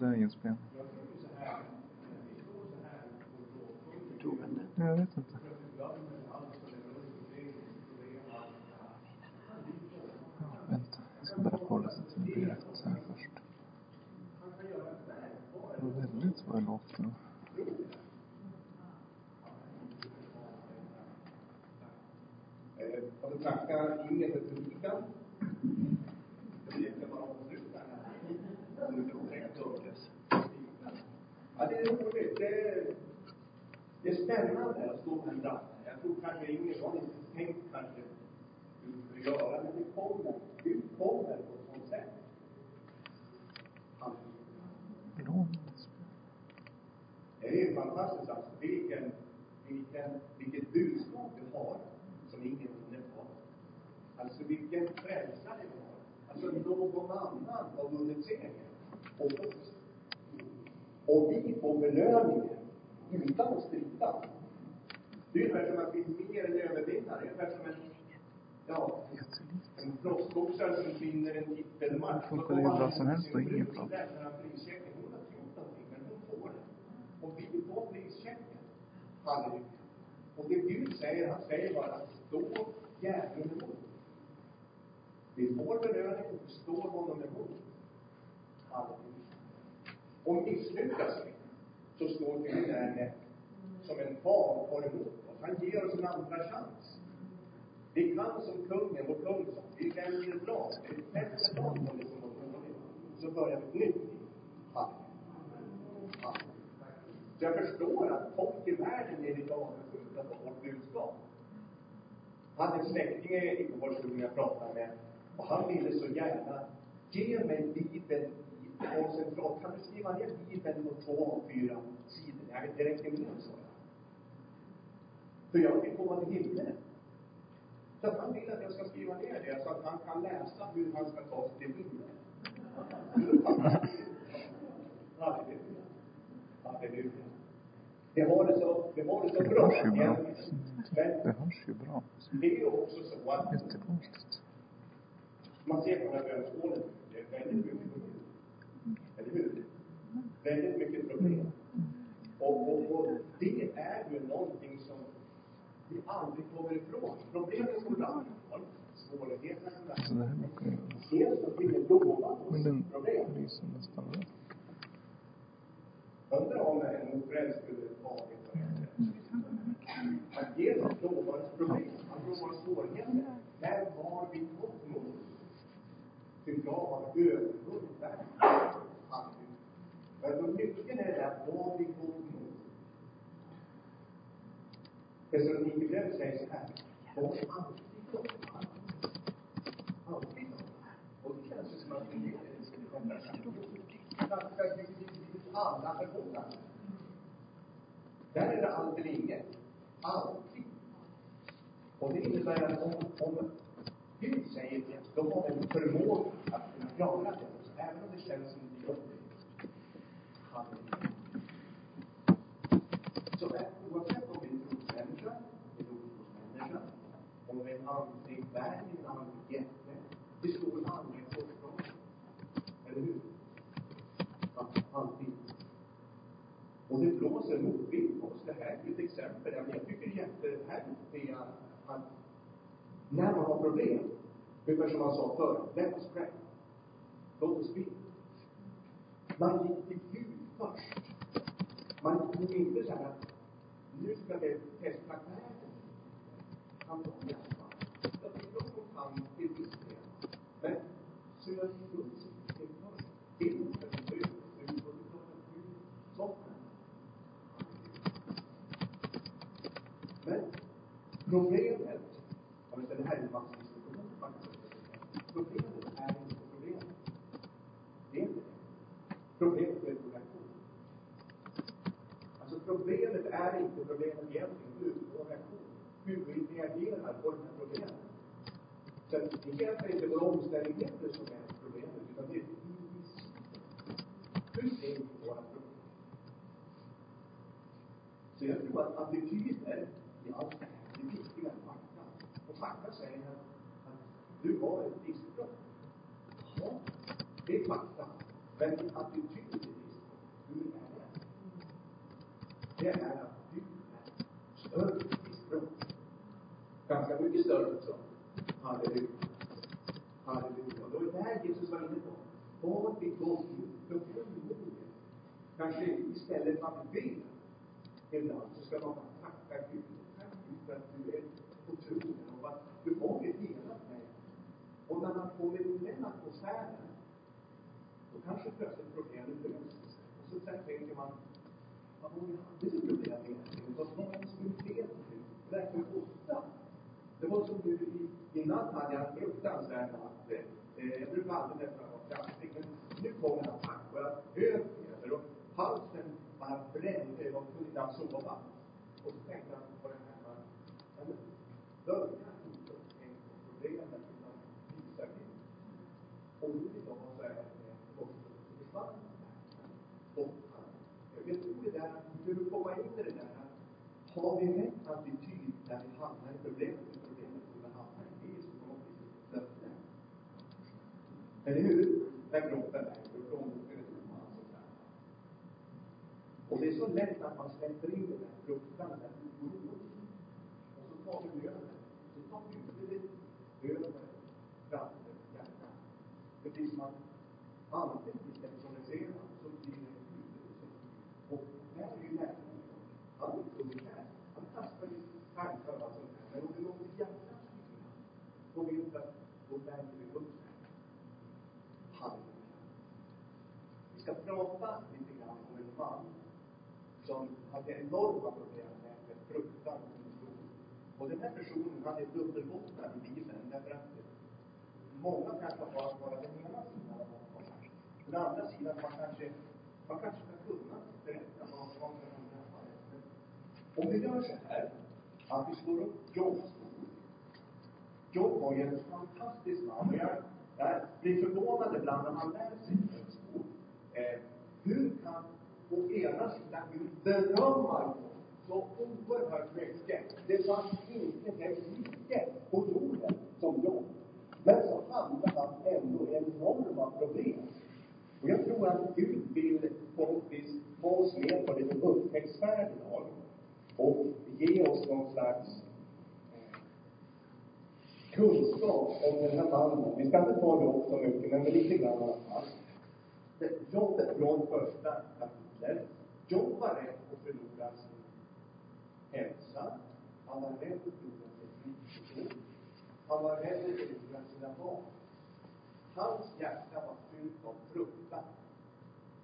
den är inspelning. Tog han det? Jag vet inte. Ja, vänta. Jag ska bara kolla så att det blir rätt här först. Det var väldigt vad det låter. Jag vill inget för predikan. Predikan var avslutad här. Nu är det rätt upp. Ja, det är roligt. Det är, det är spännande att stå här framme. Jag tror kanske ingen har inte tänkt kanske hur vi skulle göra, men det kommer. Gud kommer på ett sånt sätt. Det är fantastiskt alltså. Vilken, vilken, vilket budskap vi har som ingen är inne på. Alltså vilken frälsare vi har. Alltså någon annan har vunnit seger Och oss. Och vi får belöningen utan att strida. Det är ungefär som att vi är mer än övervinnare. Ungefär som en, ja, en proffsboxare som vinner en titelmatch. Det funkar ju bra som helst och ingen plan. Hon har gjort någonting, men hon får det. Och vi får prischecken. Halleluja. Och det Gud säger, han säger bara att stå djävulen emot. Vi får belöning och står honom emot. Halleluja. Och misslyckas vi, så står Gud där med, som en far och tar emot oss. Han ger oss en andra chans. Vi kan som kungen, vår kung sa, vi väljer blad. Det är ett bättre lag som liksom var dåligt. Så börjar ett nytt liv. Så jag förstår att folk i världen är lite avundsjuka på vårt budskap. Jag hade en släkting igår som jag pratade med och han ville så gärna ge mig Bibeln i koncentrat. Kan du skriva ner Bibeln på två A4 sidor? Jag det räcker med en, sa jag. För jag vill komma till himlen. Så han vill att jag ska skriva ner det så att han kan läsa hur han ska ta sig till himlen. Halleluja. Halleluja. Det har det så, det har det så Det bra. hörs ju bra. Det hörs ju bra. det är också så att Jättekonstigt. man ser på den här bönskålen, det är väldigt mycket hur? Väldigt mycket problem. Och, och, och det är ju någonting som vi aldrig kommer ifrån. Problemen som har, svårigheterna som Så det här brukar ju... vi har, dels så blir det lova Men oss problem. Undrar om en ofrälst skulle tagit på det. Att Jesus lovar oss problem, han lovar oss svårigheter. När har vi fått mod? Ty jag har övervunnit världen. Halleluja. Och nyckeln är där, har vi fått mod? Thessalonikerbrevet säger så här. Var alltid hoppfulla. Alltid hoppfulla. Och det känns ju som att vi är ganska lyckligt alla förhållanden. Där är det allt eller inget. Alltid. Och det innebär att om, om Gud säger det, då har vi en förmåga att kunna klara det. också, Även om det känns som det gör det. Halleluja. Så är, oavsett om vi är en trosmänniska, en otrosmänniska, aldrig vi är en andlig värld, det står aldrig korsdrag. Eller hur? Alltid. Och det blåser motvind på oss. Det här är ett exempel. Jag jag tycker det är jättehärligt det är att när man har problem, ungefär som man sa förr, let us pray. Låt oss be. Man gick till Gud först. Man tog inte så här att nu ska vi testa världen. Han var i alla fall. Jag tycker de kan till viss del. Men sök Guds rike först. Det är inte en bön. Det är så det klart att Gud saknar. Men problemet, egentligen inte våra omständigheter som är problemet, utan det är hur ser vi på våra problem? Så jag tror att attityder i allt det här är viktigare än fakta. Och fakta säger att, att du har ett livsbrott. Jaha, det är fakta. Men din attityd till livsbrott, hur är det? Det är att du är större livsbrott. Ganska mycket större också. Halleluja. Och var där Jesus var inne på. Var vid Kanske istället man ber ibland så ska man bara tacka Gud. Tack Gud för att du är på tronen och att du har helat mig. Och när man kommer i den atmosfären, då kanske plötsligt problemet löses. Och så sen tänker man, vad var vi hade för problem egentligen? Vad var det som är fel nu? Verkligen ofta. Det var som nu i, Innan hade jag en fruktansvärd natt. Eh, jag brukar aldrig nästan vara kraftig, men nu kom en attack och jag hög feber och halsen bara brände. Jag kunde knappt sova. Och så tänkte jag på det här, ja, men börja inte tänka på problemet, utan visa Gud. Och nu idag så är det också försvann borta. Jag tror det där, hur du komma in i det där, har vi rätt att vi hamnar i problemet? Problemet kommer hamna i det som har blivit löfte. Eller hur? Där kroppen är och plånboken och. Och det är så lätt att man släpper in den där fruktan, den där oron. Och så tar vi över. Så tar vi över framför hjärtat. Det blir som att antingen decentraliserar så blir det huvudet som Och där är ju läraren. Han är inte ungefär. Han kastar ju tankar och allt sånt där. Men om det låter hjärtat styra, då vet vi att då värmer vi upp det. Halleluja. Vi ska prata lite grann om en man som hade enorma problem med fruktan och oro. Och den här personen, han är dubbelbottnad i Bibeln därför att många kanske har bara den ena sidan av honom. Den andra sidan, man kanske, man kanske ska kunna berätta vad som har hänt. Om vi gör så här, att vi slår upp Jobs bok. Jobb var ju en fantastisk man. Jag, jag blir förvånad ibland när man läser sig. Eh, hur kan å ena sidan Gud berömma så oerhört mycket? Det fanns inte ett like på jorden som Jobb. Men så hade han ändå enorma problem. Och jag tror att Gud vill på något vis ta oss med på lite upptäcktsfärd idag. Och ge oss någon slags eh, kunskap om den här mannen. Vi ska inte ta Jobb så mycket, men lite grann i alla fall. Jobbet från första kapitlet. John var rädd att förlora sin hälsa. Han var rädd att förlora sin rikedom. Han var rädd att förlora sina barn. Hans hjärta var fyllt av fruktan.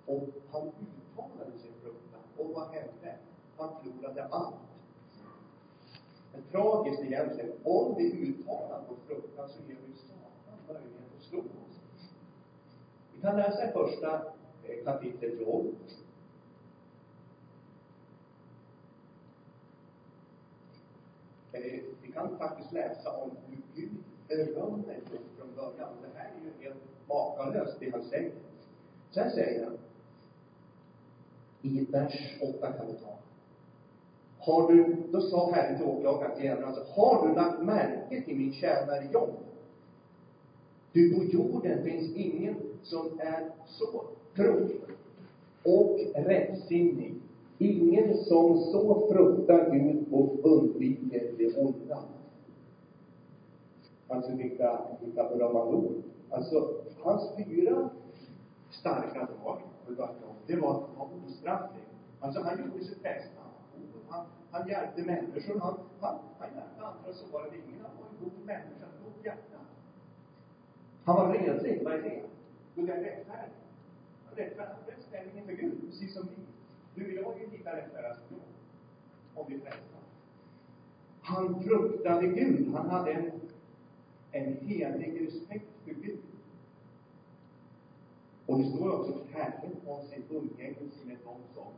Och han uttalade sin fruktan. Och vad hände? Han förlorade allt. Men tragiskt egentligen, om vi uttalar vår fruktan så ger vi Satan möjlighet att slå oss. Vi kan läsa i första eh, kapitlet i Eh, vi kan faktiskt läsa om hur Gud berömmer Jobb från början. Det här är ju helt makalöst, det han säger. Sen säger han, i vers 8 kan vi ta. Har du, då sa Herren till åklagaren, till djävulen, alltså, har du lagt märke till min tjänare Jobb? Du, på jorden finns ingen som är så trogen och rättsinnig. Ingen som så fruktar Gud och undviker det onda. Alltså vilka, vilka berömmande ord. Alltså, hans fyra starka drag, det var att han var ostrafflig. Alltså, han gjorde sitt bästa. Han, han hjälpte människor. Han, han, han hjälpte andra så var det ingen. Han var en god människa, ett gott hjärta. Han var redlig. Vad är det? Jo, det är rättfärdig. Rättfärdig, rätt ställning inför Gud, precis som vi. Du och jag är lika rättfärdiga som jag. Om vi frälsta. Han fruktade Gud. Han hade en, en helig respekt för Gud. Och det står också att Herren har sin umgängelse med dem som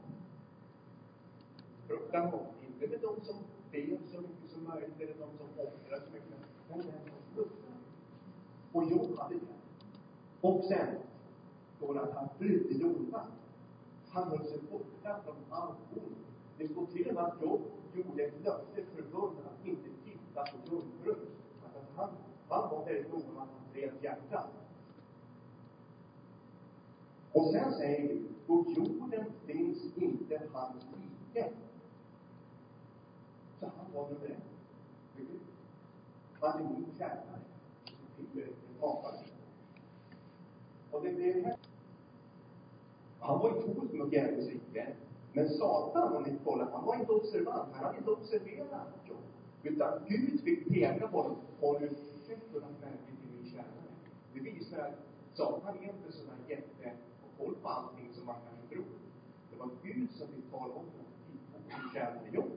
fruktar honom. Inte med dem som ber så mycket som möjligt eller de som offrar så mycket, men den som fruktar. Och Job hade det. Och sen står det att han brydde det. Han höll sig borta från allt ont. Det står till och med att Job gjorde ett löfte förbund att inte titta på jungfrun. Alltså han, han var väldigt noga med att rent hjärta. Och sen säger Gud, på jorden finns inte hans like. Så han var nummer ett Gud. Han är min tjänare. Och det, blev här. Han var inte hot mot djävulens rike. Men Satan, om ni kollar, han var inte observant. Han hade inte observerat Job. Utan Gud fick peka på honom. Har du sett och lagt märke till min tjänare? Det visar att Satan är inte sån där jätte och koll på allting som man kanske tror. Det var Gud som fick tala om honom. Titta på min tjänare Jobb.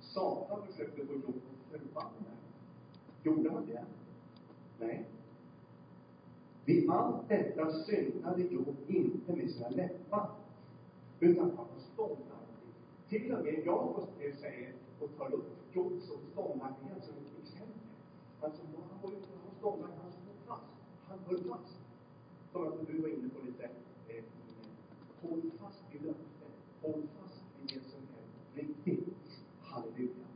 Satan försökte få Job att förbanna. Gjorde han det? Nej. Vid allt detta syndade Job inte med sina läppar, utan han var ståndaktig. Till och med Jakob säger och tar upp Jobs ståndaktighet som ett exempel. Alltså, han var ju han var ståndaktig, han stod fast. Han höll fast. Som att du var inne på lite, eh, håll fast vid löftet. Håll fast vid det som är riktigt. Halleluja.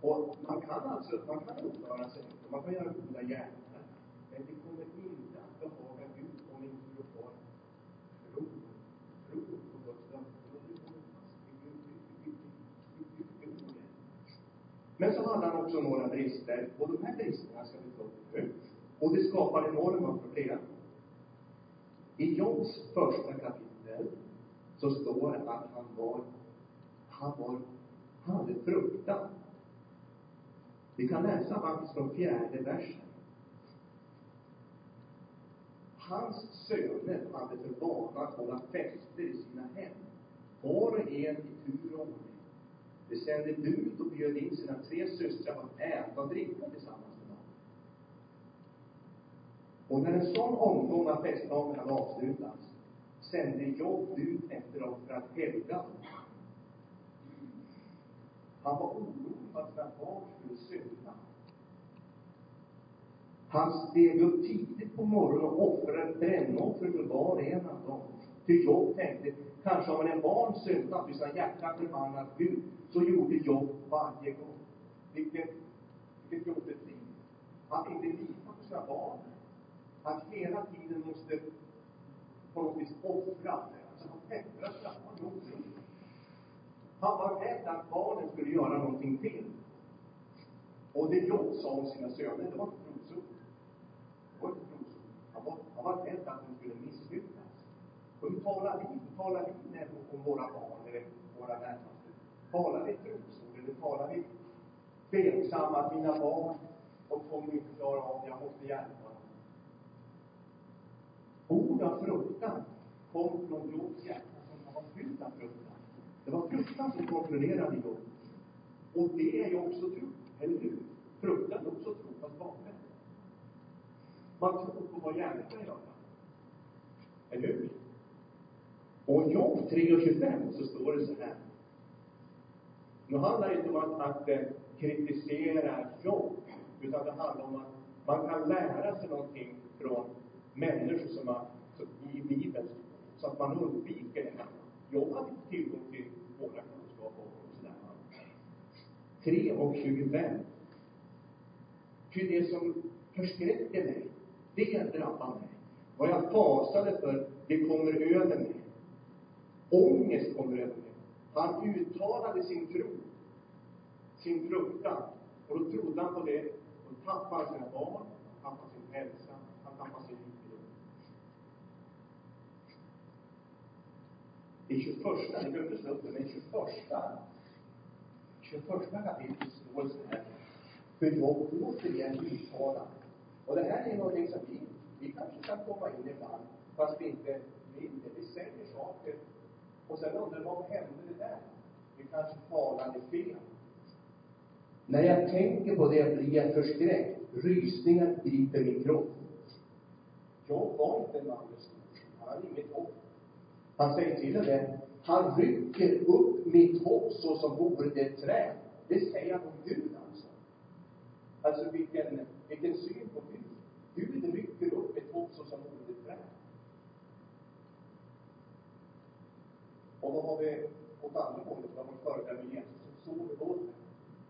Och man kan alltså, man kan uppföra sig, man kan göra goda gärningar, men det kommer inte att behaga Gud om inte du har tro, tro på Guds löften. Och du håller fast vid Gud, Men så hade han också några brister, och de här bristerna ska vi ta upp nu. Och det skapar enorma problem. I Jobs första kapitel så står det att han var, han var, han hade fruktan. Vi kan läsa faktiskt från fjärde versen. Hans söner hade för vana att hålla fester i sina hem, var och en i tur och ordning. De sände bud och bjöd in sina tre systrar att äta och dricka tillsammans med dem. Och när en sån omgång av festdagen hade avslutats sände Jobb ut efter dem för att helga dem. Han var orolig för att sina barn skulle synda. Han steg upp tidigt på morgonen och offrade brännoffer för var och en av dem. Ty Jobb tänkte, kanske om en barn syndat vid sina hjärta förbannat Gud, så gjorde Jobb varje gång. Vilket, vilket jobbigt liv. Att inte lita på sina barn. Att hela tiden måste på något vis offra. Alltså han peppra att han var rädd att barnen skulle göra någonting fel. Och det Jobb sa om sina söner, det var inte provsord. Det var inte provsord. Han var, han var rädd att de skulle misslyckas. Och hur talar vi? Hur talar vi med, om våra barn eller våra närmaste? Talar vi provsord eller talar vi tveksamma att mina barn, de kommer inte klara av det, jag måste hjälpa dem. Ord av fruktan kom från Jobs hjärta som var fyllt av fruktan. Det var fruktan som kontrollerade Jobb. Och det är ju också tro, eller hur? Fruktan är också tro, fast bakvänt. Man tror på vad hjärnan kan göra. Eller hur? Och i Jobb 3.25 så står det så här. Nu handlar det inte om att, att eh, kritisera Jobb, utan det handlar om att man kan lära sig någonting från människor som har, i Bibeln, så att man undviker det här. Jobb hade inte tillgång till våra och sådär. 3 och 25. Ty det som förskräckte mig, det drabbar mig. Vad jag fasade för, det kommer över mig. Ångest kommer över mig. Han uttalade sin tro, sin fruktan. Och då trodde han på det. Och tappade sina barn, han tappade sin hälsa, han tappade sin rikedom. I 21, det behöver inte slå upp det, men i 21, 21 kapitlet står så här. För jag återigen uttalar. Och det här är någonting som vi, vi kanske kan komma in ibland, fast vi inte vill det. Vi säger saker och sen undrar vad hände det där? Vi kanske talade fel. När jag tänker på det blir jag förskräckt. Rysningar griper min kropp. Jag var inte en man med stor Han hade inget hopp. Han säger till och med, han rycker upp mitt hopp så som vore det ett träd. Det säger han om Gud alltså. Alltså vilken, vilken syn på Gud. Gud rycker upp ett hopp så som vore det ett träd. Och då har vi åt andra hållet, vad har vi med Jesus som sov i båten.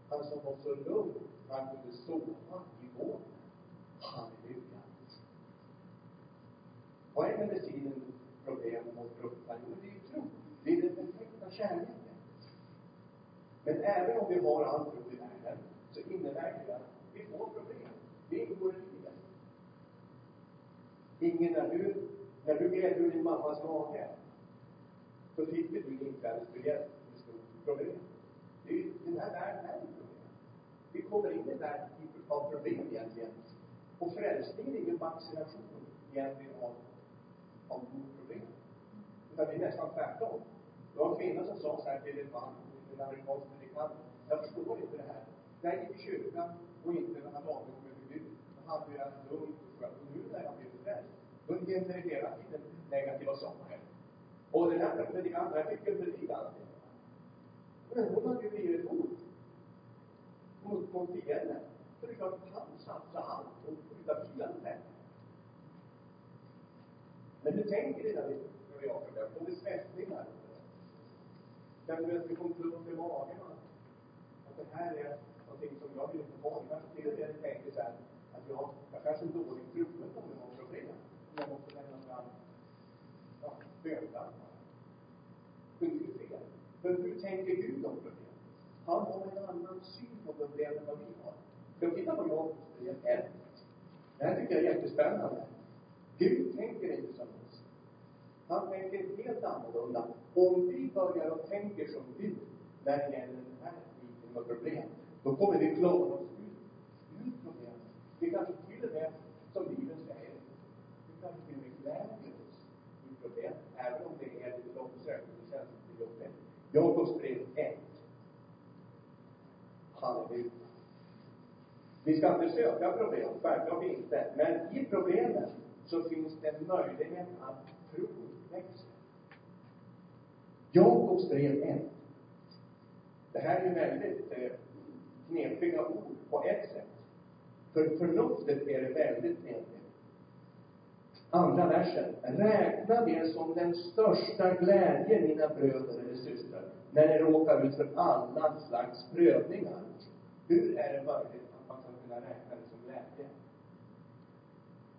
Han som var så lugn, han kunde sova i båten. Halleluja. Vad är medicinen problem och fruktan? Jo, det är ju tro. Det är den perfekta kärleken. Men även om vi har all tro i världen, så innebär det att vi får problem. Det ingår i livet. Ingen, när du, när du gled ur din mammas mage, så fick du din inträdesbiljett med stort problem. Det är, ju, den här världen är ett problem. Vi kommer in i en värld av problem egentligen. Och frälsningen är ingen vaccination egentligen av, av problem. Utan det är nästan tvärtom. Det var en kvinna som sa så här till en man, en amerikansk predikant. Jag förstår inte det här. Jag gick i kyrkan och inte hade avgått med Gud, då hade jag lugnt och skönt. Och nu när jag blev frälst, då händer det hela tiden negativa saker. Och den här predikanten, jag fick ju predika allting. Men hon hade ju blivit ett hot mot, mot fienden. Så det är klart han satsade allt och skjuta bilen. Men du tänker innan vi, när vi jag får vi svettningar. Känner du att det kommer klump i magen? Att det här är någonting som jag vill inte ha. Kanske till och med tänker så här, att jag, jag kanske är dålig troende om jag har problem. Om jag måste lämna fram ja, bönlappar. Men det är fel. För hur tänker Gud om problem? Han har en annan syn på problem än vad vi har. Ska vi titta på Jakobs brev 1? Det här tycker jag är jättespännande. Gud tänker inte som oss. Han tänker helt annorlunda. Om vi börjar och tänker som Gud när det gäller den här typen av problem, då kommer vi klara oss ut ur problemen. Vi kanske till och med, som Bibeln säger, vi kanske till och med gläder oss i problem, även om det är lite långsökt och det känns lite jobbigt. Jakobs brev 1. Halleluja. Vi ska inte söka problem, självklart inte. Men i problemen så finns det en möjlighet att tro växer. Jakobs brev 1. Det här är väldigt eh, knepiga ord på ett sätt. För förnuftet är det väldigt knepigt. Andra versen. Räkna det som den största glädje, mina bröder eller systrar, när ni råkar ut för alla slags prövningar. Hur är det möjligt att man ska kunna räkna det som glädje?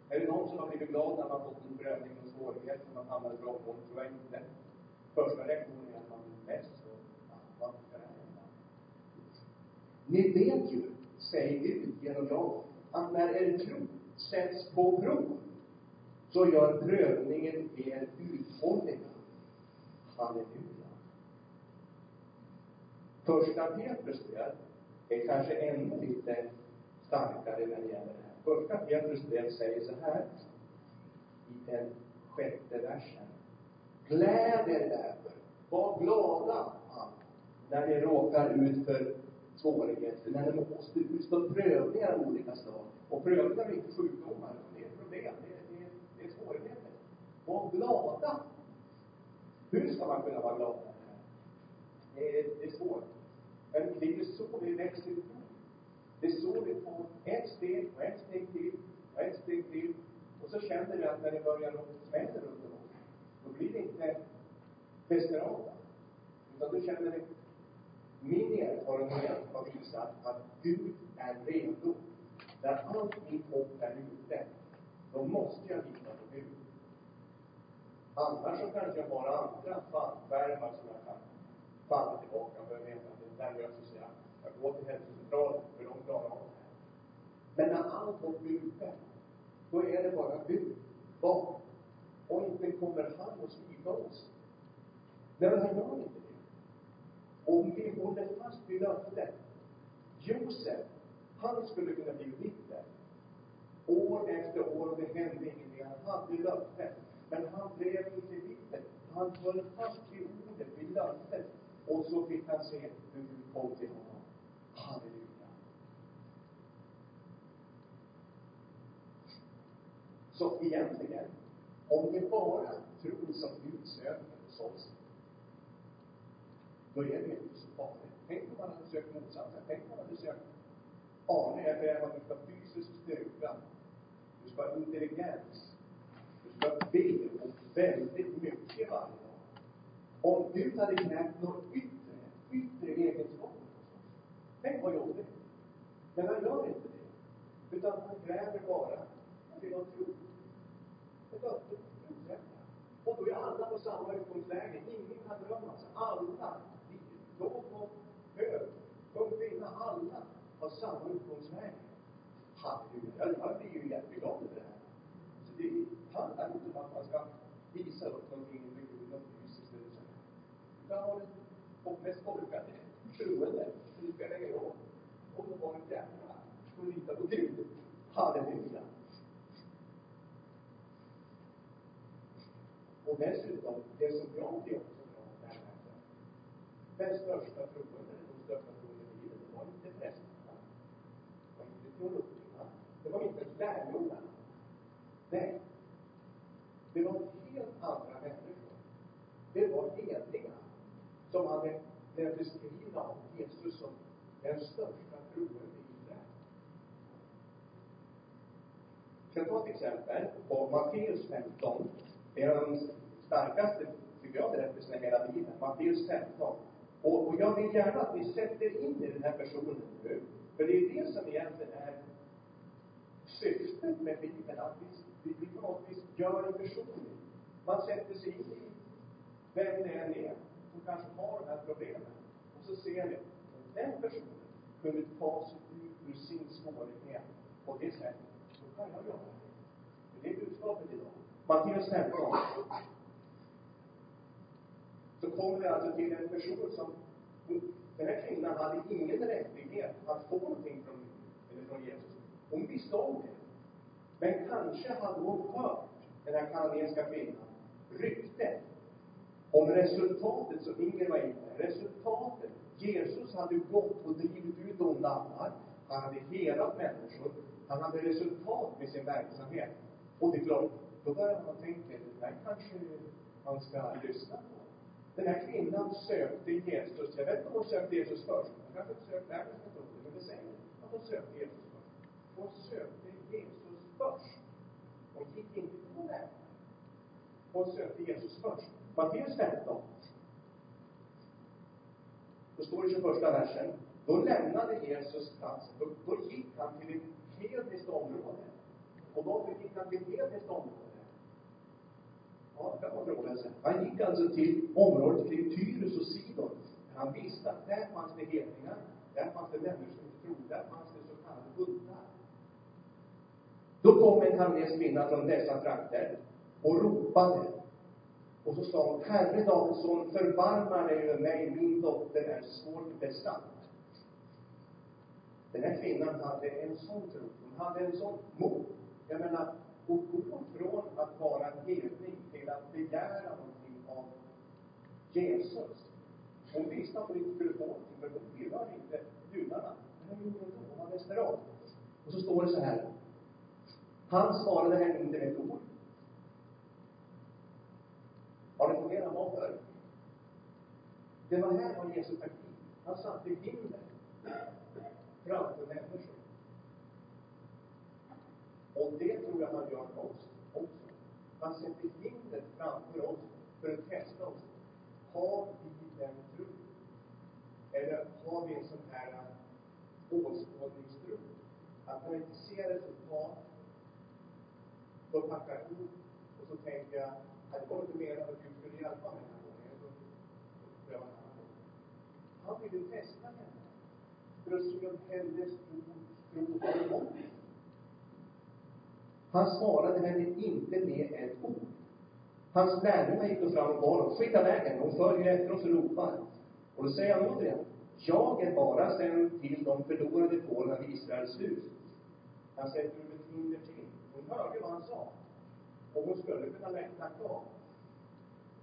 Är det någon som har blivit glad när man fått en prövning och svårighet som man hamnar i bra på? tror jag inte. Första reaktionen är att man blir less och, vad ska det hända? Ni vet ju, säger Gud genom jag, att när er tro sätts på prov, så gör prövningen er uthålliga. Halleluja. Första Petrus brev är kanske ännu lite starkare när det gäller det här. Första Petrus brev säger så här i den sjätte versen. Gläd er därför, var glada när ni råkar ut för svårigheter, när ni måste utstå prövningar av olika slag. Och prövningar är inte sjukdomar, det är problem, det är, det är, det är svårigheter. Var glada! Hur ska man kunna vara glad? Det är, det är svårt. Men det är ju så vi växer i. Det är så vi får ett steg och ett steg till och ett steg till. Och så känner vi att när det börjar smälla runt om oss, då blir det inte desperata. Utan då känner vi, min erfarenhet har visat att Gud är redo. När allt mitt hopp är ute, då måste jag lita på Gud. Annars så kanske jag har andra fallskärmar som jag kan falla tillbaka på. Jag vet att det där löser sig. Jag går till hälsocentralen, för de klarar av det här. Men när allt har är ute, då är det bara du, kvar. Och inte kommer han att svika oss. Nej, men han gör inte det. Om vi håller fast vid löftet. Josef, han skulle kunna bli bitter. År efter år, det hände ingenting. Han hade löftet. Men han blev inte bitter. Han höll fast vid ordet, vid löftet. Och så fick han se hur Gud kom till honom. Halleluja. Så egentligen, om vi bara tror som Gud söker hos oss, då är det inte så farligt. Tänk om man hade sökt motsatsen. Tänk om man hade sökt Arne, jag kräver att du ska ha fysisk styrka. Du ska ha intelligens. Du ska be och väldigt mycket varje dag. Om Gud hade knäppt något yttre, yttre egenskaper. Tänk vad jobbigt. Men han gör inte det. Utan han kräver bara att vi har tro. Ett öppet trosrätta. Och då är alla på samma utgångsläge. Ingen kan drömma sig. Alla, låg och hög, har samma utgångsläge. Halleluja. Jag, blir ju jätteglad över det här. Så det handlar inte om att man ska visa upp någonting med Gud, något fysiskt eller så. Utan har ett och mest folkade troende. Det spelar ingen roll om de har ett och på Gud. Halleluja. Och dessutom, det som jag tycker också bra med det här den största troende, de största troende i livet, det var inte prästerna. Det var inte teologerna. Det var inte lärjungarna. Nej. Det var helt andra människor. Det var hedningar som hade blivit beskrivna av Jesus som den största troende i världen. Jag ska ta ett exempel på Matteus 15. Det är de starkaste, tycker jag, berättelsen i hela Bibeln. Matteus 15. Och, och jag vill gärna att ni sätter in i den här personen nu. För det är det som egentligen är syftet med Bibeln, att vi, vi, vi på något vis gör en personligt. Man sätter sig in i vem det än är som kanske har de här problemen. Och så ser ni, den personen kunde ta sig ut ur sin svårighet på det sättet. Då kan jag göra det. Det är budskapet idag. Matteus 15. Så kommer vi alltså till en person som den här kvinnan hade ingen rättighet att få någonting från, eller från Jesus. Hon visste om det. Men kanske hade hon hört, den här kanadensiska kvinnan, ryktet om resultatet som Inger var inne Resultatet. Jesus hade gått och drivit ut onda andar. Han hade helat människor. Han hade resultat med sin verksamhet. Och det är klart, då börjar man tänka, det här kanske man ska lyssna på. Den här kvinnan sökte Jesus. Jag vet inte om hon sökte Jesus först. Hon kanske inte sökte världens metoder, men det säger att hon sökte Jesus först. Hon sökte Jesus först. Hon gick inte på någon. Hon sökte Jesus först. Matteus 15. Då står det i 21 versen. Då lämnade Jesus platsen. Då, då gick han till ett hedniskt område. Och varför gick han till ett hedniskt område? Ja, det var frågan sen. Han gick alltså till området kring Tyrus och Sidon. Han visste att där fanns det hedningar. Där fanns det människor som inte trodde. Där fanns det så kallade hundar. Då kom en kanadensisk kvinna från dessa trakter och ropade och så sa hon, Herre Davids son, förbarma dig över mig, min dotter är svårt besatt. Den här kvinnan hade en sån tro, hon hade en sån mod. Jag menar, att gå från att vara en hedning till att begära någonting av Jesus. Hon visste att hon inte skulle få någonting, för hon tillhörde inte judarna. Men hon gjorde det hon var desperat. Och så står det så här. Han svarade henne inte med ett ord. Har det fungerat bra förr? Det var här var Jesu taktik. Han satte hinder framför människor. Och det tror jag han gör med oss också. Han sätter hinder framför oss för att testa oss. Har vi den tron? Eller har vi en sån här åskådningstro? Att när jag inte ser resultat, då packar jag ihop och så tänker jag att det var inte än att Gud skulle hjälpa mig den här gången. Jag får pröva en annan gång. Han ville testa henne. För att se om hennes tro var emot. Han svarade henne inte med ett ord. Hans lärjungar gick då fram och bad honom, skicka iväg henne. Hon följer efter oss och ropar. Och då säger han återigen, jag är bara sänd till de förlorade fåren av Israels hus. Han sätter upp ett hinder till. Hon hörde vad han sa. Och hon skulle kunna räkna kvar.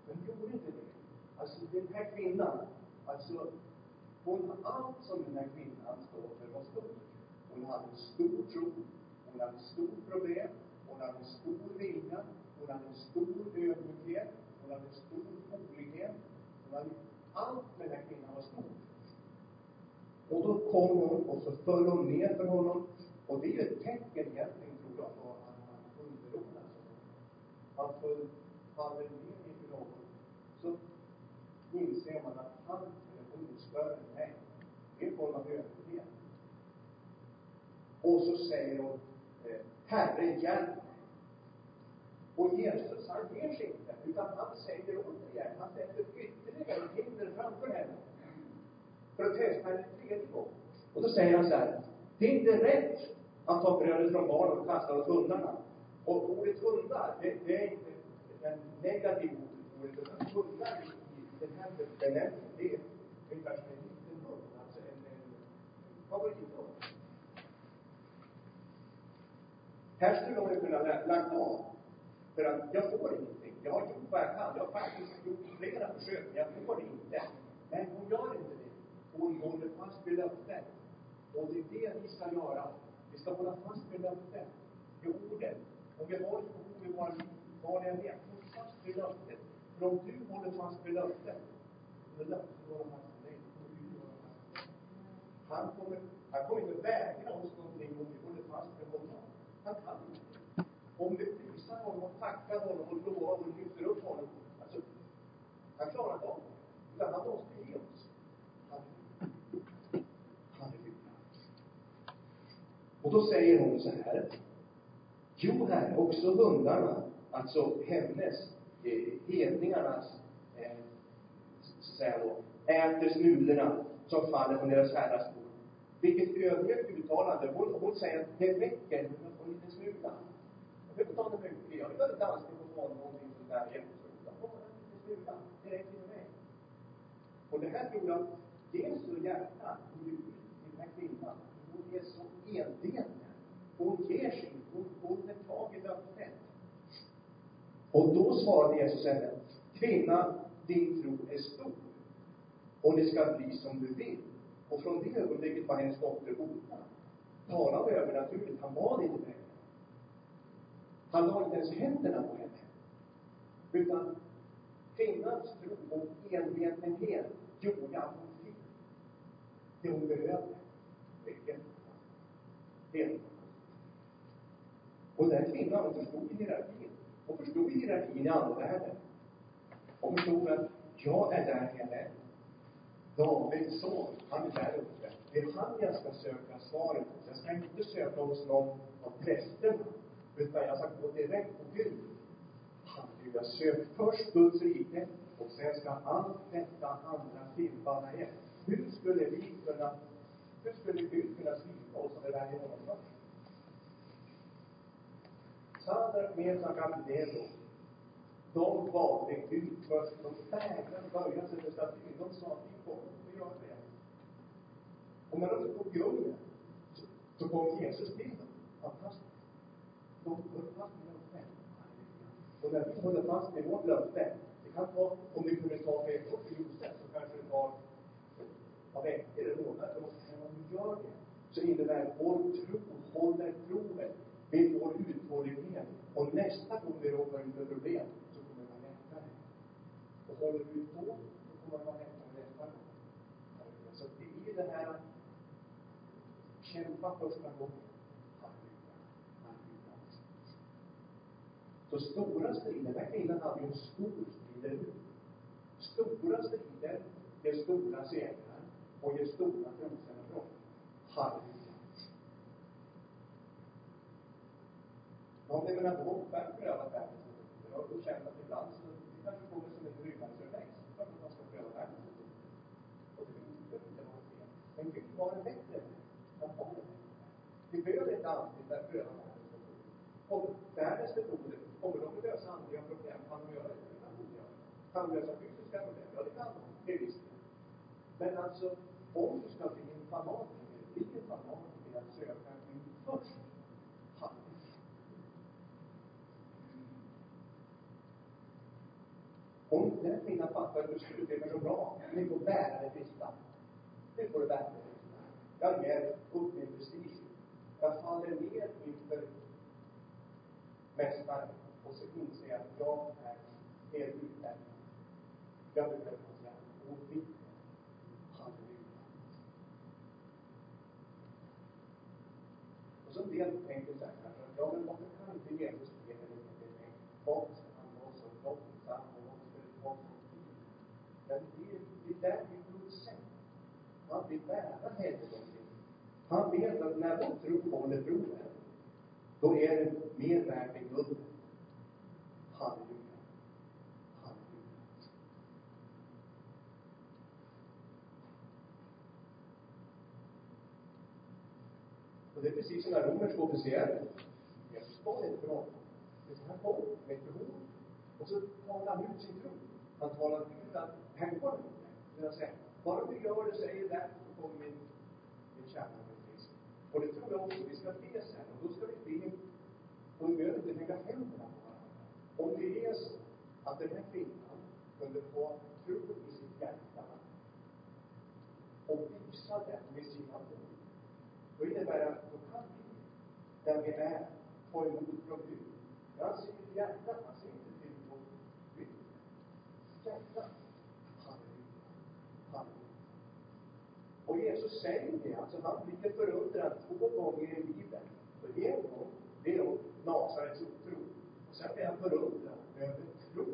Men hon gjorde inte det. Alltså den här kvinnan, alltså hon, allt som den här kvinnan står för var stort. Hon hade en stor tro, hon hade stort problem, hon hade en stor vilja, hon hade en stor ödmjukhet, hon hade en stor olikhet. Hon hade, allt med den här kvinnan var stort. Och då kom hon och så föll hon ner för honom. Och det är ju ett tecken egentligen, tror jag, på att man underordnar sig. Man faller ner inför någon, så inser man att han större än mig. Det är en form av överhet. Och så säger hon, eh, Herre, hjälp mig. Och Jesus, han ger sig inte, utan han säger återigen, han sätter ytterligare hinder framför henne. För att testa henne en tredje gång. Och då säger han så här, det är inte rätt att ta brödet från barnen och kasta åt hundarna. Och ordet hundar, det, det är inte en negativ ord, ordet, utan hundar i, i den här benämningen, det är ungefär som en liten hund, alltså en, en favorithund. Här skulle de ju kunna lagt av. För att jag får ingenting. Jag har gjort vad jag kan. Jag har faktiskt gjort flera försök, men jag får det inte. Men hon gör inte det. Hon håller fast vid löftet. Och det är det vi ska göra. Vi ska hålla fast vid löftet. I ordet. Om vi har ett behov i våra liv, vad det än är, håll fast vid löftet. För om du håller fast vid löftet, då löftet håller fast vid dig. Och du håller fast vid dig. Han kommer, han kommer inte vägra oss någonting om vi håller fast vid honom. Han kan inte. Om vi prisar honom och tackar honom och lovar och lyfter upp honom, alltså, han klarar inte av det. Utan han måste ge oss. Halleluja. Halleluja. Och då säger hon så här. Jo, herre, också hundarna, alltså hennes, eh, hedningarnas, eh, så att säga då, äter smulorna som faller från deras herrars bord. Vilket ödmjukt uttalande. Hon, hon säger att det räcker med att få en liten smula. Jag behöver inte ha det mycket. Jag behöver inte alls få någonting sånt där jättestort. Utan bara en liten smula. Det räcker med mig. Och det här tror jag, Jesu hjärta går ut till den här kvinnan. Hon är så enveten. Hon ger sig. Hon håller tag i löftet. Och då svarade Jesus henne, kvinna, din tro är stor. Och det ska bli som du vill. Och från det ögonblicket var hennes dotter botad. Tala om övernaturligt, han var inte med henne. Han la inte ens händerna på henne. Utan kvinnans tro och envetenhet gjorde att hon fick det hon behövde. Mycket helt Och den kvinnan, hon förstod hierarkin. Hon förstod hierarkin i andevärlden. Hon förstod att jag är där nere. Davids son, han är där uppe. Det är han jag ska söka svaret hos. Jag ska inte söka hos någon av prästerna. Utan jag ska gå direkt på Gud. Halleluja. Sök först Guds rike och sen ska allt detta andra tillfalla er. Hur skulle vi kunna, hur skulle Gud kunna svika oss om vi väljer honom först? Sander, Mesa, Abednego, de valde Gud först. De vägrade böja sig för statyn. De sa att vi kommer att göra det. Och när de tog ungen så, så kom Jesus till dem. Fantastiskt. De höll fast vid löftet. Och när vi håller fast vid vårt löfte, det kan ta, om det kunde ta med år Josef, så kanske det tar ett veckor eller månader oss. Men om vi gör det, så innebär det vår tro håller provet. med vår uthållighet. Och nästa gång vi råkar ut för problem, så kommer det vara lättare. Och håller vi på, då, kommer man hämta lättare nästa. Så det är ju det här att kämpa första gången. Halleluja. Halleluja. Så stora strider, den här kvinnan hade ju en stor strid. Stora strider ger stora segrar och ger stora trosgenombrott. Halleluja. Ja, men jag menar, då själv prövat världens metoder. Jag har känt att ibland så, det kanske kommer som en rygg För att man ska pröva världens metoder. Och det behöver inte vara fel. Men Gud har en bättre väg. Han har en. Vi behöver inte alltid där pröva världens. Om världens metoder, kommer de att lösa andliga problem? Kan de göra det? Kan de göra. Kan de lösa fysiska problem? Ja, det kan de. Det visst. Men alltså, om du ska bli en fanatiker, bli en fanatiker att söka Gud först. Om den kvinnan fattar ett beslut, det är så bra, ni får bära det kristna. Nu får du bära det. Jag ger upp min prestige. Jag faller ner inför Mästaren och så inser jag att jag är helt utlämnad. Jag behöver hans hjälp och vittne. Halleluja. Och så en del tänker så här kanske, ja men varför kan inte Jesus ge mig lite mer? Varför ska han vara så långsam och varför ska det ta så tid? Men det är, det är där vi Guds sätt. Han vill bära. Han vet att när vår tro håller proven, då är det mer värt än guldet. Halleluja. Halleluja. Och det är precis som när romerska officerare. Jesus bad inte för någon. Utan han kom med ett behov. Och så talar han ut sin tro. Han talar ut att här går det inte. Men han bara du gör det, säger det, kommer min, min kärna. Och det tror jag också. Vi ska be sen. Och då ska vi be. Och vi behöver inte lägga händerna på varandra. Om det är så att den här kvinnan kunde få tro i sitt hjärta och visa den med sina ord, då innebär det att då kan vi, där vi är, ta emot från Gud. Han ser hjärtat, han ser inte till vårt yttre. Hjärtat. Halleluja. Halleluja. Och Jesus säger det, alltså han blir förundrad två gånger i Bibeln. För en gång, det är om Nasarets otro. Och sen blir han förundrad över tro.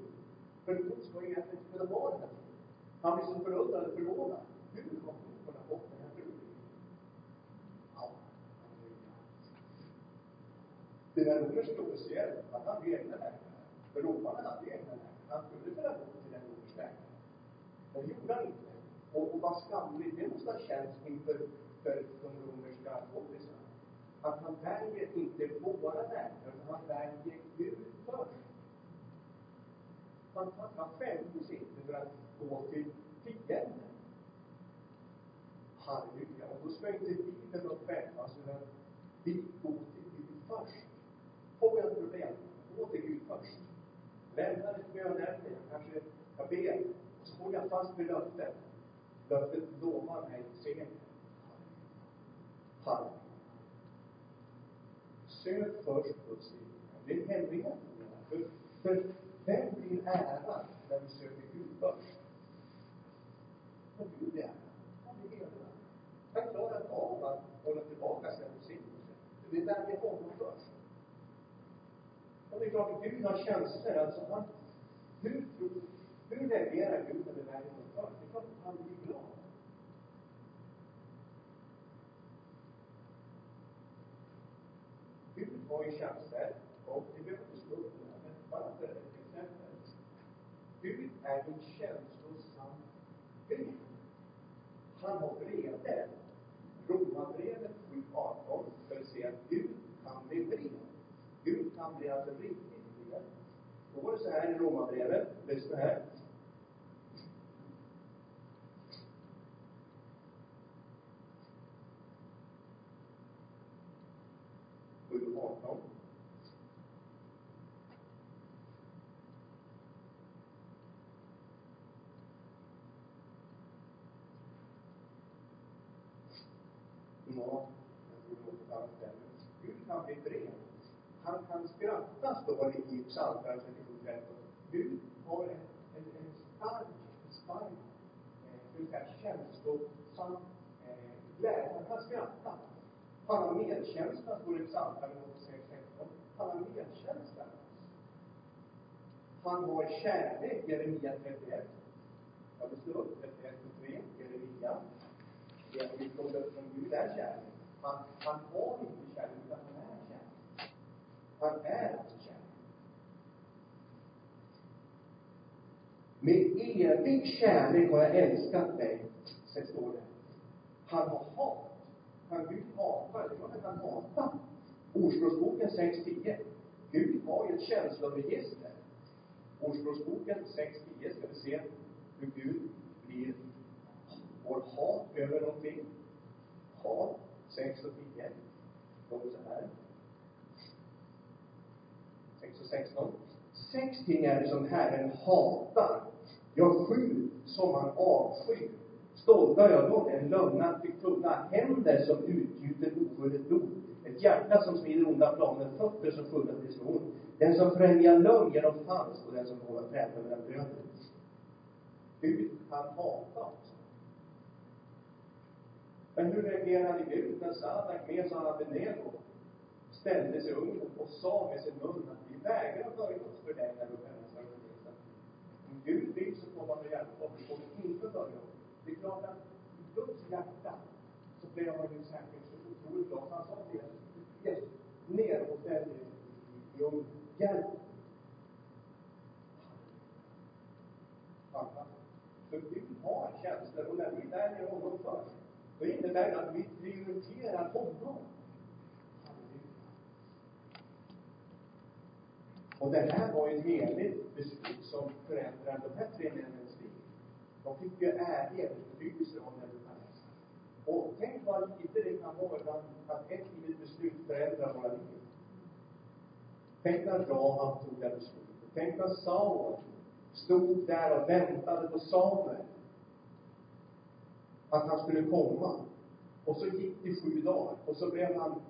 För Gud ska ju egentligen inte kunna vara den här tron. Han blir så förundrad och förvånad. Hur har Gud kunnat få den här tron? Ja, det Den där romerske officeren, att han blev egna läkare. För romarna hade egna läkare. Han skulle kunna gå till den romersk läkare. Men det gjorde han inte. Och, och vad skamligt det måste ha känts inför för de romerska kompisarna. Att han väljer inte våra vänner, utan han väljer Gud först. Han, han, han skämdes inte för att gå till fienden. Halleluja. Och då ska inte Bibeln och skämmas, utan vi går till Gud först. Får jag ett problem, gå till Gud först. Lämna ett bönämne, jag kanske, jag ber, och så håller jag fast vid löftet. Löftet lovar mig seger. Halleluja. Sök först Guds rike. Det är hemligheten. För, för vem blir ärad när vi söker Gud först? Och Gud är ärad. Han blir hedrad. Han klarar av att hålla tillbaka sin välsignelse. Det är där vi har honom först. Och det är klart, Gud har känslor. Alltså han, hur, tror, hur reagerar Gud när det väljer honom först? Det är klart att han blir glad. Gud har ju känslor. Och det behöver inte stå upp det men bara för ett exempel. Gud är en känslosam Gud. Han har vrede. Romarbrevet 7.18 ska vi se att Gud kan bli vred. Gud kan bli alltså riktigt vred. Då var det så här i Romarbrevet, lyssna här. Sju arton. Ja, jag tror det var på annat ställe. Gud kan bli vred. Han kan skratta, står det i Psaltaren 37.13. Liksom Gud har en, en, en stark, en stark, eh, säga, känslosam eh, glädje. Han kan skratta. Han har medkänsla, står det i Psaltaren 86.16. Han har medkänsla. Han har kärlek, Jeremia 31. Jag vill slå upp 31 och 3, Jeremia. Det är vi från från Gud är kärlek. Han, han har inte kärlek, utan han. Han är alltså kärlek. Med evig kärlek har jag älskat dig, så står det. Han har hat. Kan Gud hata? Det är klart att han hatar. Ordspråksboken 6.10. Gud har ju ett känsloregister. Ordspråksboken 6.10 ska vi se hur Gud blir vår hat över någonting. Hat, 6 och 10. Står så här. 16. Sex ting är det som Herren hatar. Ja, sju som han avskyr. Stolta ögon, en lögnaktig tunga, händer som utgjuter oskyldigt blod, ett hjärta som smider onda planer, fötter som fulla till slå den som främjar lögn genom falskt och den som håller träta mellan bröder. Gud, han hatar oss. Men hur reagerade Gud när Sadak, med och Abednego ställde sig upp och sa med sin mun att vi vägrar böja oss för dig när du rensar undervisar. Om Gud vill så får man hjälp och oss. Vi kommer inte börja. Det är klart att i Guds hjärta så blev han ju särskilt så otroligt glad. Han sa till Jesus, ner och ställ dig i ugnen. Hjälp Fantastiskt. Så Gud har känslor och när vi väljer honom först, då innebär det att vi prioriterar honom. Och det här var ju ett heligt beslut som förändrade de här tre männens liv. De fick ju ärlighet och betydelse av Nebukadnessar. Och tänk vad lite det kan vara ibland att ett litet beslut förändrar våra liv. Tänk när Rahab tog det beslutet. Tänk när Saul stod där och väntade på Samuel. Att han skulle komma. Och så gick det sju dagar och så blev han,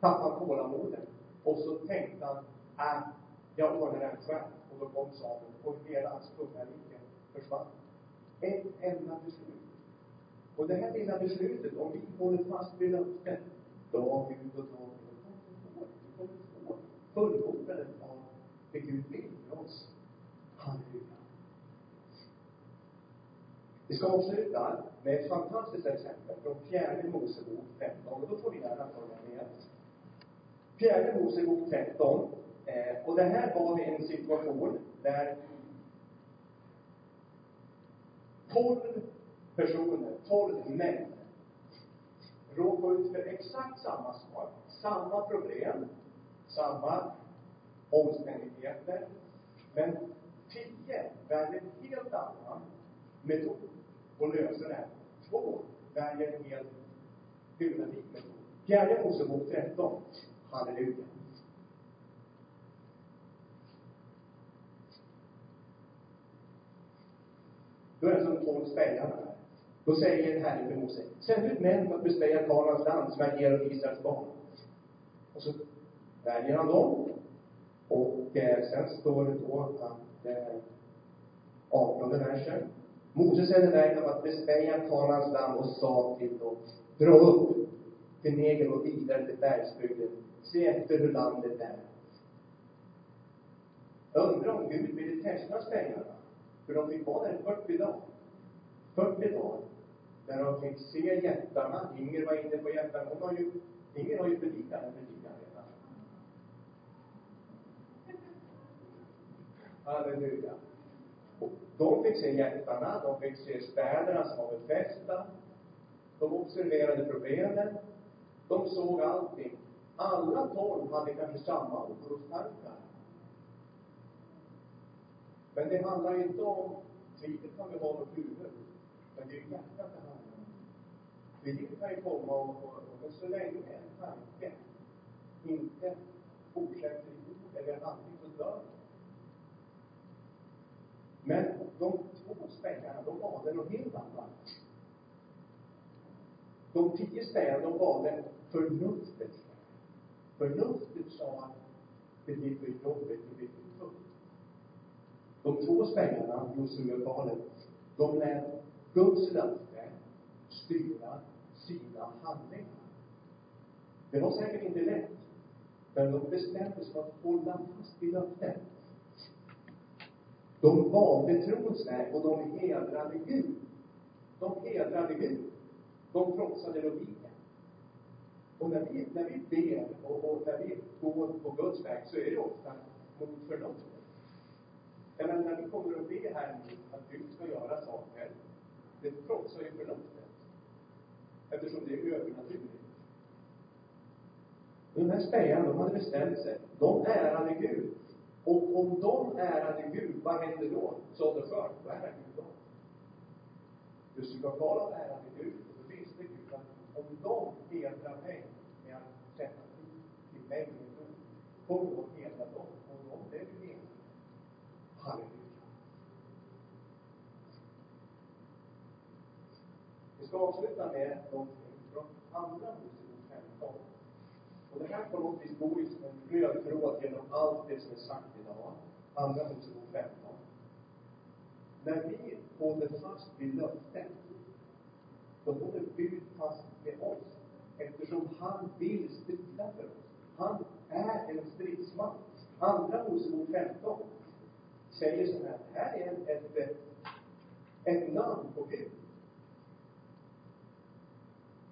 tappade tålamodet. Och så tänkte han, att jag ordnar den själv. Och då kom sabeln och hela hans kungarike försvann. Ett enda beslut. Och det här lilla beslutet, om vi håller fast vid löftet, dag ut och dag in, då kommer vi få, vi kommer med fullbordandet av det Gud vill för oss. Halleluja. Vi ska avsluta med ett fantastiskt exempel från fjärde Mosebok 13, och då får ni gärna följa med. Fjärde Mosebok 13, eh, och det här var en situation där tolv personer, tolv män, råkade ut för exakt samma sak, samma problem, samma omständigheter, men 10 väljer en helt annan metod att lösa det här. Två väljer en helt unik metod. Fjärde Mosebok 13. Halleluja. Då är det som tolv spejarna. Då säger Herren till Mose, sänd ut män för att bespeja Kanaans land som jag ger åt Israels barn. Och så väljer han dem. Och eh, sen står det då att, eh, 18 versen. Mose sände iväg dem att bespeja Kanaans land och sa till dem, dra upp till Negev och vidare till bergsbygden. Se efter hur landet är. Jag undrar om Gud ville testa spejarna. För de fick vara där i 40 dagar. 40 dagar. Där de fick se jättarna. Inger var inne på jättarna. Hon har ju, Inger har ju predikat en predikan redan. Halleluja. Och de fick se jättarna, de fick se städerna som var befästa. De observerade problemen. De såg allting. Alla tolv hade kanske samma orostankar. Men det handlar ju inte om, tvivel som vi har något huvud, men det är ju hjärtat det handlar om. Tvivel kan ju komma och, och, och men så länge en tanke inte fortsätter i ord eller handling så dör den. Men de två spejarna, de valde något helt annat. De tio spejarna, de valde förnuftet. Förnuftet sa att det blir för jobbigt, det blir för. De två strängarna, de som gör valet, de lät Guds löfte styra sina handlingar. Det var säkert inte lätt, men de bestämde sig för att hålla fast vid löftet. De valde trons väg och de hedrade Gud. De hedrade Gud. De trotsade logiken. Och när vi, när vi ber och, och när vi går på Guds väg så är det ofta mot förnuftet. Jag menar, när du kommer och ber här nu att Gud ska göra saker, det trotsar ju förnuftet. Eftersom det är övernaturligt. De här spejarna, de hade bestämt sig. De ärade Gud. Och om de ärade Gud, vad hände då? Sådd och skörd. Vad ärade Gud då? Josua Kalab ärade Gud. Och då visste Gud att om de hedrar mig med att sätta till mig med ett ord, kommer jag att hedra dem. Och de blev ju hedrade. Halleluja. Vi ska avsluta med någonting från Andra Mosebok 15. Och det här på något vis går ju som en röd tråd genom allt det som är sagt idag. Andra Mosebok 15. När vi håller fast vid löftet, då håller Gud fast med oss. Eftersom han vill strida för oss. Han är en stridsman. Andra Mosebok 15 säger så här, det här är ett, ett, ett namn på Gud.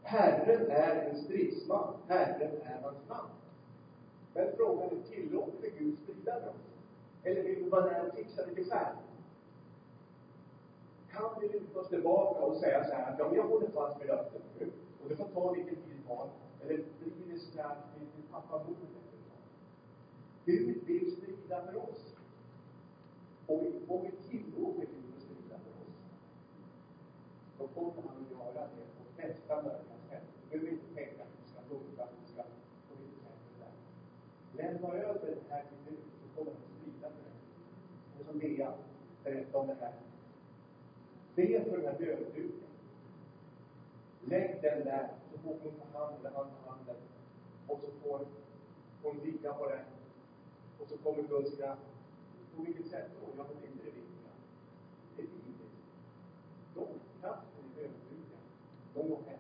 Herren är en stridsman, Herren är hans namn. Men frågan är, tillåter vi Gud strida med oss? Eller vill vi vara där och fixa lite själv? Kan vi luta oss tillbaka och säga så här, att ja, men jag håller fast vid löftet nu, och det får ta vilken tid det tar. Eller blir det så här att pappa vi tappar modet efter ett tag? Gud vill strida för oss. Om vi, om vi tillåter Gud att strida för oss. Då kommer han att göra det på bästa möjliga sätt. Du behöver inte tänka att du ska dumpa att du ska på vilket sätt där. Lämna över det här till Gud, så kommer han att strida för dig. Och som Bea berättade om det här. Be för den här dövduken. Lägg den där, så får hon ta hand eller han ta handen. Och så får hon ligga på den. Och så kommer Guds kraft. På vilket sätt då? Ja, det är inte det viktiga. Det är livet. De, kraften i dövduken, de går hem.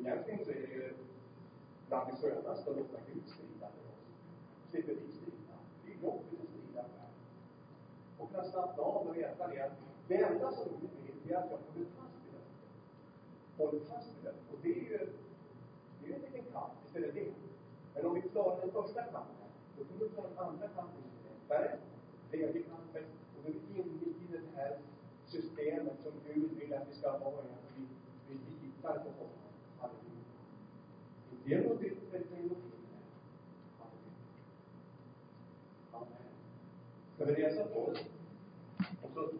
Egentligen så är det ju bland det skönaste att låta Gud strida för oss. Slipper vi strida. Det är jobbigt att strida själv. Och kunna slappna av och veta det att det enda som Gud vill är att jag håller fast vid det. Håller fast vid det. Och det är ju, det är ju en liten är det det. Men om vi klarar den första kampen, då kan vi ta den andra kampen lättare. Tredje kampen, och då är vi inne i det här systemet som Gud vill att vi ska ha i, att vi, vi litar på honom. Halleluja. Inte genom något yttre, utan genom inre. Halleluja. Amen. Ska vi resa på oss? Och så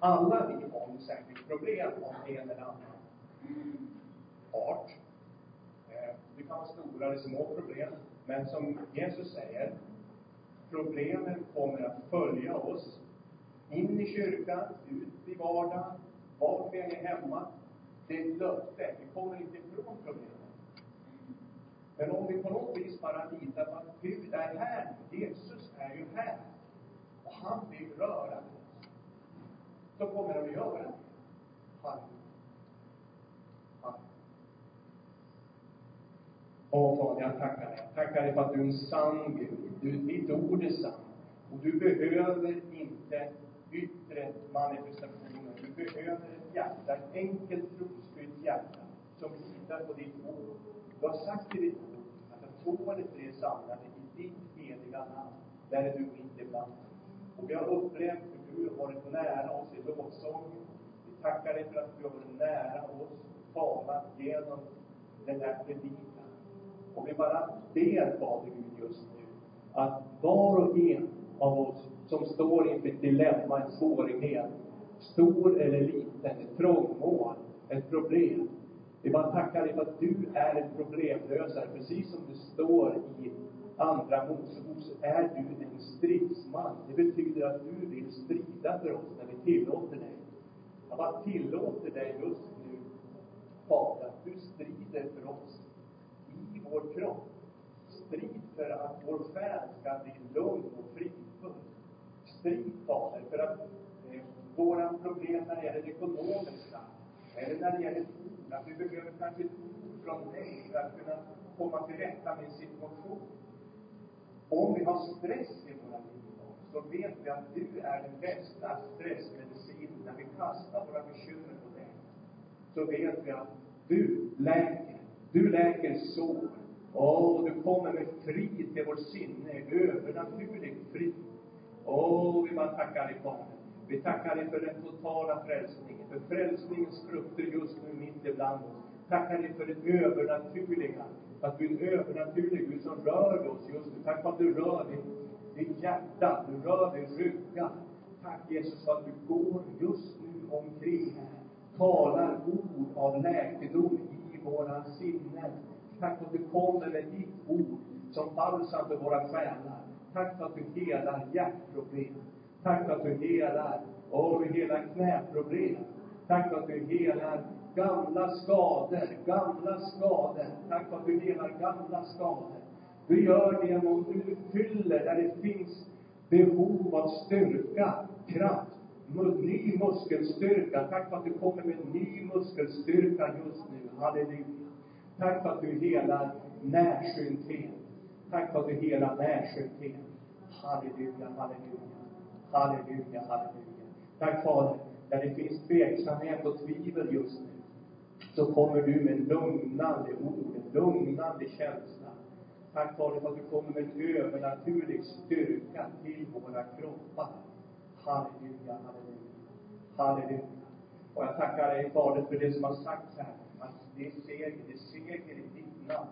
alla vi har ju säkert problem av en eller annan art. Det kan vara stora eller små problem. Men som Jesus säger, problemen kommer att följa oss in i kyrkan, ut i vardagen, vart vi än är hemma. Det är ett löfte. Vi kommer inte ifrån problemen. Men om vi på något vis bara litar på att Gud är här, Jesus är ju här, och han vill röra oss, Då kommer han att göra det. Halleluja. Avtal. Jag tackar dig. Jag tackar dig för att du är en sann Gud. Du, ditt ord är sant. Och du behöver inte yttre manifestationer. Du behöver ett hjärta, ett enkelt trosfyllt hjärta, som litar på ditt ord. Du har sagt i ditt ord att när två eller tre samlade i ditt heliga namn, där är du mitt ibland. Och vi har upplevt hur du har varit nära oss i lovsången. Vi tackar dig för att du har varit nära oss och talat genom den här predikan. Och vi bara ber, Fader Gud, just nu, att var och en av oss som står inför ett dilemma, en svårighet, stor eller liten, ett trångmål, ett problem. Vi bara tackar dig för att du är en problemlösare, precis som det står i Andra Mosebok, så är du en stridsman. Det betyder att du vill strida för oss när vi tillåter dig. Jag bara tillåter dig just nu, Fader, att du strider för oss vår kropp. Strid för att vår själ ska bli lugn och fridfull. Strid, Fader, för att eh, våra problem när det gäller det ekonomiska, eller när det gäller ord, att vi behöver kanske ett ord från dig för att kunna komma till rätta med en situation. Om vi har stress i våra liv, så vet vi att du är den bästa stressmedicinen. När vi kastar våra bekymmer på dig, så vet vi att du läker. Du läker sår. Åh, du kommer med frid till vårt sinne, övernaturligt frid. Åh, vi bara tackar dig, Fader. Vi tackar dig för den totala frälsningen, för frälsningens frukter just nu mitt ibland oss. Tackar dig för det övernaturliga, att du är en övernaturlig Gud som rör oss just nu. Tack för att du rör ditt, ditt hjärta, du rör din rygga. Tack Jesus för att du går just nu omkring här, talar ord av läkedom i våra sinnen. Tack för att du kommer med ditt ord som balsam för våra själar. Tack för att du helar hjärtproblem. Tack för att du helar, och du helar knäproblem. Tack för att du helar gamla skador, gamla skador. Tack för att du helar gamla skador. Du gör det genom att du fyller där det finns behov av styrka, kraft, ny muskelstyrka. Tack för att du kommer med ny muskelstyrka just nu. Halleluja. Tack för att du helar närsynthet. Tack för att du helar närsynthet. Halleluja, halleluja. Halleluja, halleluja. Tack Fader, där det finns tveksamhet och tvivel just nu, så kommer du med lugnande ord, en lugnande känsla. Tack Fader för att du kommer med en övernaturlig styrka till våra kroppar. Halleluja, halleluja, halleluja. Och jag tackar dig Fader för det som har sagts här. Att det är seger, det är seger i ditt namn.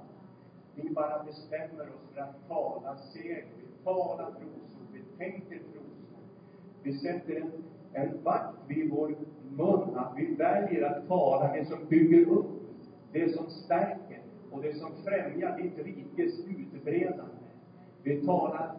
Vi bara bestämmer oss för att tala seger. Vi talar trosord, vi tänker trosord. Vi sätter en, en vakt vid vår mun, att vi väljer att tala det som bygger upp, det som stärker och det som främjar ditt rikes utbredande. Vi talar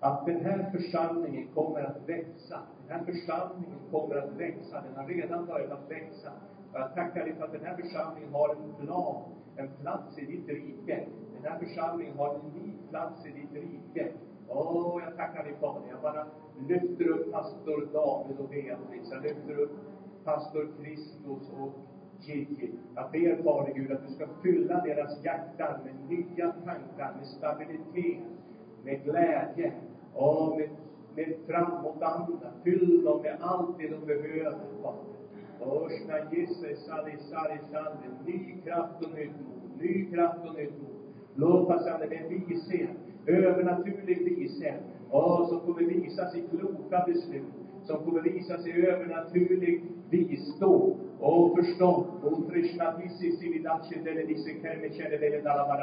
att den här församlingen kommer att växa. Den här församlingen kommer att växa. Den har redan börjat att växa. Och jag tackar dig för att den här församlingen har en plan, en plats i ditt rike. Den här församlingen har en unik plats i ditt rike. Åh, jag tackar dig Fader. Jag bara lyfter upp pastor David och Beatrice. Jag lyfter upp pastor Kristus och Gigi. Jag ber Fader Gud att du ska fylla deras hjärtan med nya tankar, med stabilitet, med glädje och med, med framåtanda. Fyll dem med allt det de behöver, Fader. Oshna Jesus, Sali Sari Sande. Ny kraft och nytt mod. Ny kraft och nytt mod. Låt Sande med vishet. Övernaturlig vishet. Åh, som kommer visas i kloka beslut. Som kommer visas i övernaturlig visdom och förstånd. Och Krishna Disi Sividachi Dele Disi Kerme kere, Dele Dalabara